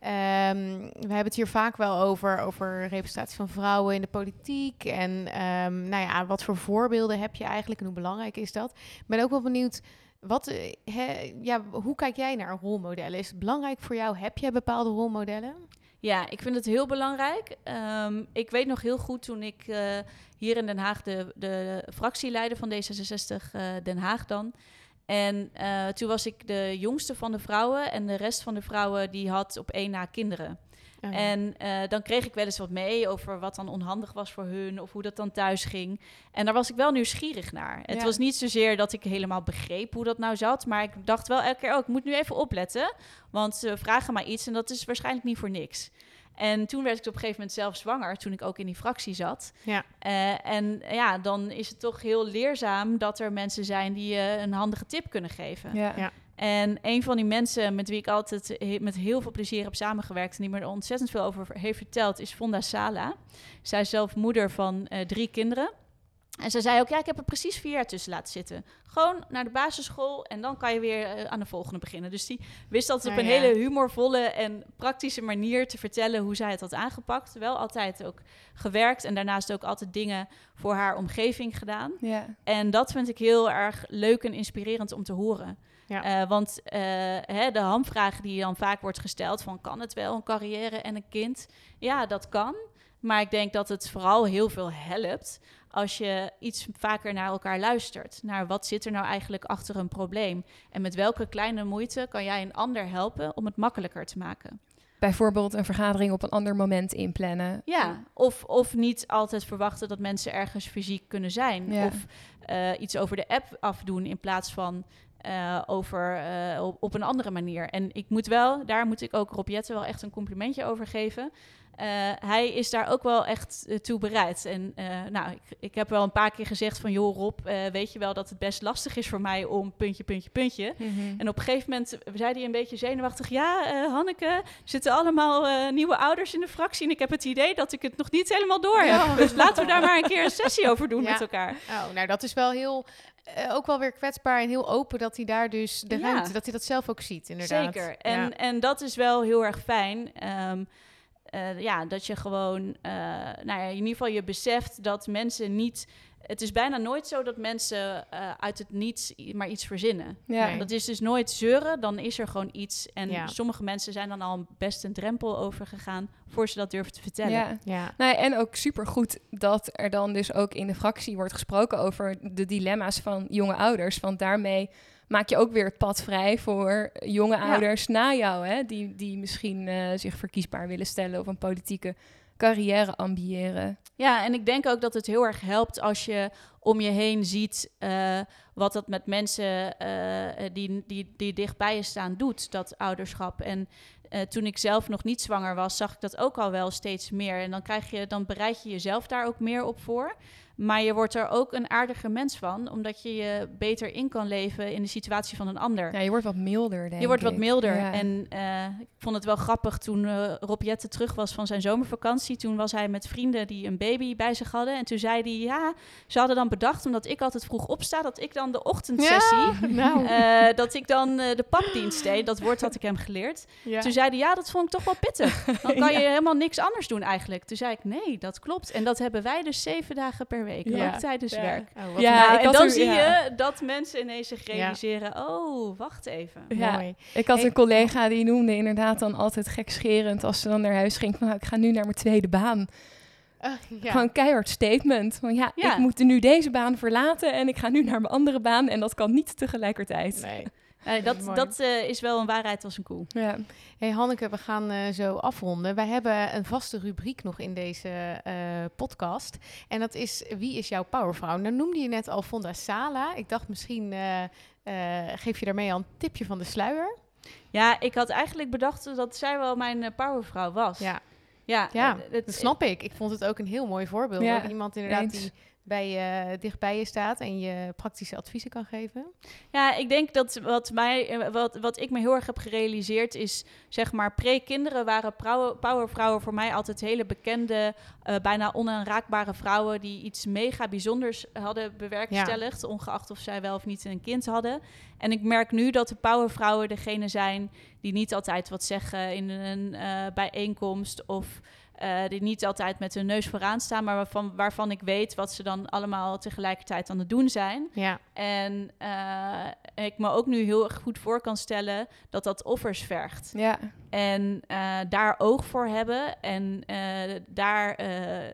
Ehm, we hebben het hier vaak wel over, over representatie van vrouwen in de politiek. En ehm, nou ja, wat voor voorbeelden heb je eigenlijk en hoe belangrijk is dat? Ik ben ook wel benieuwd, wat, eh, ja, hoe kijk jij naar rolmodellen? Is het belangrijk voor jou? Heb jij bepaalde rolmodellen? Ja, ik vind het heel belangrijk. Ehm, ik weet nog heel goed toen ik eh, hier in Den Haag de, de fractieleider van D66 eh, Den Haag dan. En eh, toen was ik de jongste van de vrouwen en de rest van de vrouwen die had op één na kinderen. Oh ja. En eh, dan kreeg ik wel eens wat mee over wat dan onhandig was voor hun of hoe dat dan thuis ging. En daar was ik wel nieuwsgierig naar. Het was niet zozeer dat ik helemaal begreep hoe dat nou zat, maar ik dacht wel elke keer, oh, ik moet nu even opletten, want ze vragen mij iets en dat is waarschijnlijk niet voor niks. En toen werd ik op een gegeven moment zelf zwanger, toen ik ook in die fractie zat. Ja. Eh, en ja, dan is het toch heel leerzaam dat er mensen zijn die je een handige tip kunnen geven. Ja. Ja. En een van die mensen met wie ik altijd he- met heel veel plezier heb samengewerkt en die me er ontzettend veel over heeft verteld, is Fonda Sala. Zij is zelf moeder van eh, drie kinderen. En ze zei ook, ja, ik heb er precies vier jaar tussen laten zitten. Gewoon naar de basisschool en dan kan je weer eh, aan de volgende beginnen. Dus die wist altijd op Ah, een ja. hele humorvolle en praktische manier te vertellen hoe zij het had aangepakt. Wel altijd ook gewerkt en daarnaast ook altijd dingen voor haar omgeving gedaan. Ja. En dat vind ik heel erg leuk en inspirerend om te horen. Ja. Eh, want eh, hè, de hamvraag die dan vaak wordt gesteld van kan het wel een carrière en een kind? Ja, dat kan. Maar ik denk dat het vooral heel veel helpt als je iets vaker naar elkaar luistert. Naar wat zit er nou eigenlijk achter een probleem? En met welke kleine moeite kan jij een ander helpen om het makkelijker te maken? Bijvoorbeeld een vergadering op een ander moment inplannen. Ja, of, of niet altijd verwachten dat mensen ergens fysiek kunnen zijn. Ja. Of eh, iets over de app afdoen in plaats van eh, over, eh, op, op een andere manier. En ik moet wel, daar moet ik ook Rob Jette wel echt een complimentje over geven. Eh, hij is daar ook wel echt eh, toe bereid. En eh, nou, ik, ik heb wel een paar keer gezegd van... joh Rob, weet je wel dat het best lastig is voor mij om puntje, puntje, puntje... Mhm. En op een gegeven moment zei hij een beetje zenuwachtig... ja, Hanneke, er zitten allemaal nieuwe ouders in de fractie... en ik heb het idee dat ik het nog niet helemaal door heb. Dus laten we daar maar een keer een sessie over doen Ja. met elkaar. Oh, nou dat is wel heel, ook wel weer kwetsbaar en heel open dat hij daar dus de Ja. ruimte, dat hij dat zelf ook ziet, inderdaad. Zeker. En, Ja. en dat is wel heel erg fijn. Ehm, eh, ja, dat je gewoon, eh, nou ja, in ieder geval je beseft dat mensen niet. Het is bijna nooit zo dat mensen eh, uit het niets maar iets verzinnen. Ja. Nee. Dat is dus nooit zeuren, dan is er gewoon iets. En Ja. sommige mensen zijn dan al best een drempel over gegaan voor ze dat durven te vertellen. Ja. Ja. Nou, en ook supergoed dat er dan dus ook in de fractie wordt gesproken over de dilemma's van jonge ouders. Want daarmee maak je ook weer het pad vrij voor jonge Ja. ouders na jou, hè, die, die misschien eh, zich verkiesbaar willen stellen of een politieke carrière ambiëren. Ja, en ik denk ook dat het heel erg helpt als je om je heen ziet eh, wat dat met mensen eh, die, die, die dichtbij je staan doet, dat ouderschap. En toen ik zelf nog niet zwanger was, zag ik dat ook al wel steeds meer. En dan, krijg je, dan bereid je jezelf daar ook meer op voor. Maar je wordt er ook een aardiger mens van, omdat je je beter in kan leven in de situatie van een ander. Ja, je wordt wat milder, denk Je wordt wat milder. Ja. En eh, ik vond het wel grappig toen eh Rob Jette terug was van zijn zomervakantie. Toen was hij met vrienden die een baby bij zich hadden. En toen zei hij, ja, ze hadden dan bedacht, omdat ik altijd vroeg opsta, dat ik dan de ochtendsessie, Ja, [laughs] nou. eh, dat ik dan de papdienst deed. Dat woord had ik hem geleerd. ja. Toen zei hij, ja, dat vond ik toch wel pittig. [laughs] Dan kan je helemaal niks anders doen eigenlijk. Toen zei ik, nee, dat klopt. En dat hebben wij dus zeven dagen per week, Ja. ook tijdens Ja. werk. Oh, Ja, Nou, en dan er- zie ja. je dat mensen ineens zich Ja. realiseren, oh, wacht even. mooi. Ik had Hey. een collega die noemde inderdaad dan altijd gekscherend als ze dan naar huis ging van nou, ik ga nu naar mijn tweede baan. Ah, ja. Gewoon een keihard statement. Van ja, Ja. ik moet nu deze baan verlaten en ik ga nu naar mijn andere baan en dat kan niet tegelijkertijd. Nee. Nee, dat dat eh, is wel een waarheid als een koe. Ja. Hey Hanneke, we gaan eh, zo afronden. Wij hebben een vaste rubriek nog in deze eh, podcast. En dat is Wie is jouw powervrouw? Nou noemde je net al Fonda Sala. Ik dacht misschien eh, eh, geef je daarmee al een tipje van de sluier. Ja, ik had eigenlijk bedacht dat zij wel mijn eh, powervrouw was. Ja, ja, ja eh, het- dat snap ik. Ik vond het ook een heel mooi voorbeeld. Ja, iemand inderdaad eens. die bij je, dicht bij je staat en je praktische adviezen kan geven. Ja, ik denk dat wat, mij, eh, wat, wat ik me heel erg heb gerealiseerd is, zeg maar, pre-kinderen waren powervrouwen voor mij altijd hele bekende, eh, bijna onaanraakbare vrouwen die iets mega bijzonders hadden bewerkstelligd, ongeacht of zij wel of niet een kind hadden. En ik merk nu dat de powervrouwen degene zijn die niet altijd wat zeggen in een eh, bijeenkomst of eh, die niet altijd met hun neus vooraan staan, maar waarvan, waarvan ik weet wat ze dan allemaal tegelijkertijd aan het doen zijn. Ja, En eh, ik me ook nu heel erg goed voor kan stellen dat dat offers vergt. Ja. En eh, daar oog voor hebben en daar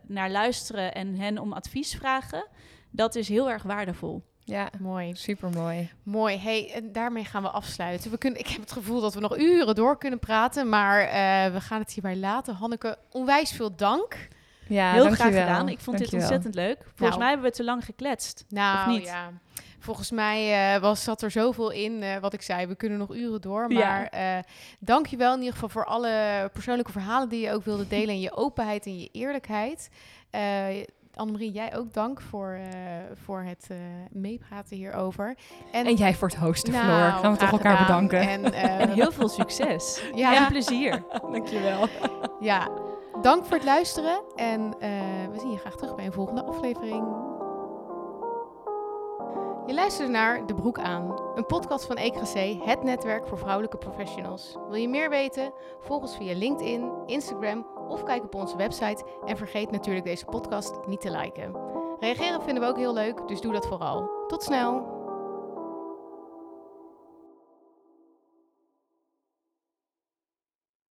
naar luisteren en hen om advies vragen, dat is heel erg waardevol. Ja, mooi. super mooi. Mooi. Hey, en daarmee gaan we afsluiten. We kunnen, ik heb het gevoel dat we nog uren door kunnen praten, maar eh, we gaan het hierbij laten. Hanneke, onwijs veel dank. Ja, heel dankjewel. graag gedaan. Ik vond dit ontzettend leuk. Volgens Nou. mij hebben we te lang gekletst. Nou, Of niet? ja. Volgens mij eh, was, zat er zoveel in, eh, wat ik zei. We kunnen nog uren door. Ja. Maar eh dank je wel in ieder geval voor alle persoonlijke verhalen die je ook wilde delen. En je openheid en je eerlijkheid. Annemarie, jij ook dank voor, eh, voor het eh, meepraten hierover. En jij voor het hosten, Nou, Floor. Gaan we toch elkaar gedaan. bedanken. En, [laughs] eh, En heel veel succes. Ja. En plezier. [laughs] Dankjewel. ja, dank voor het luisteren. En eh, we zien je graag terug bij een volgende aflevering. Je luistert naar De Broek aan, een podcast van EKC, het netwerk voor vrouwelijke professionals. Wil je meer weten? Volg ons via LinkedIn, Instagram of kijk op onze website. En vergeet natuurlijk deze podcast niet te liken. Reageren vinden we ook heel leuk, dus doe dat vooral. Tot snel!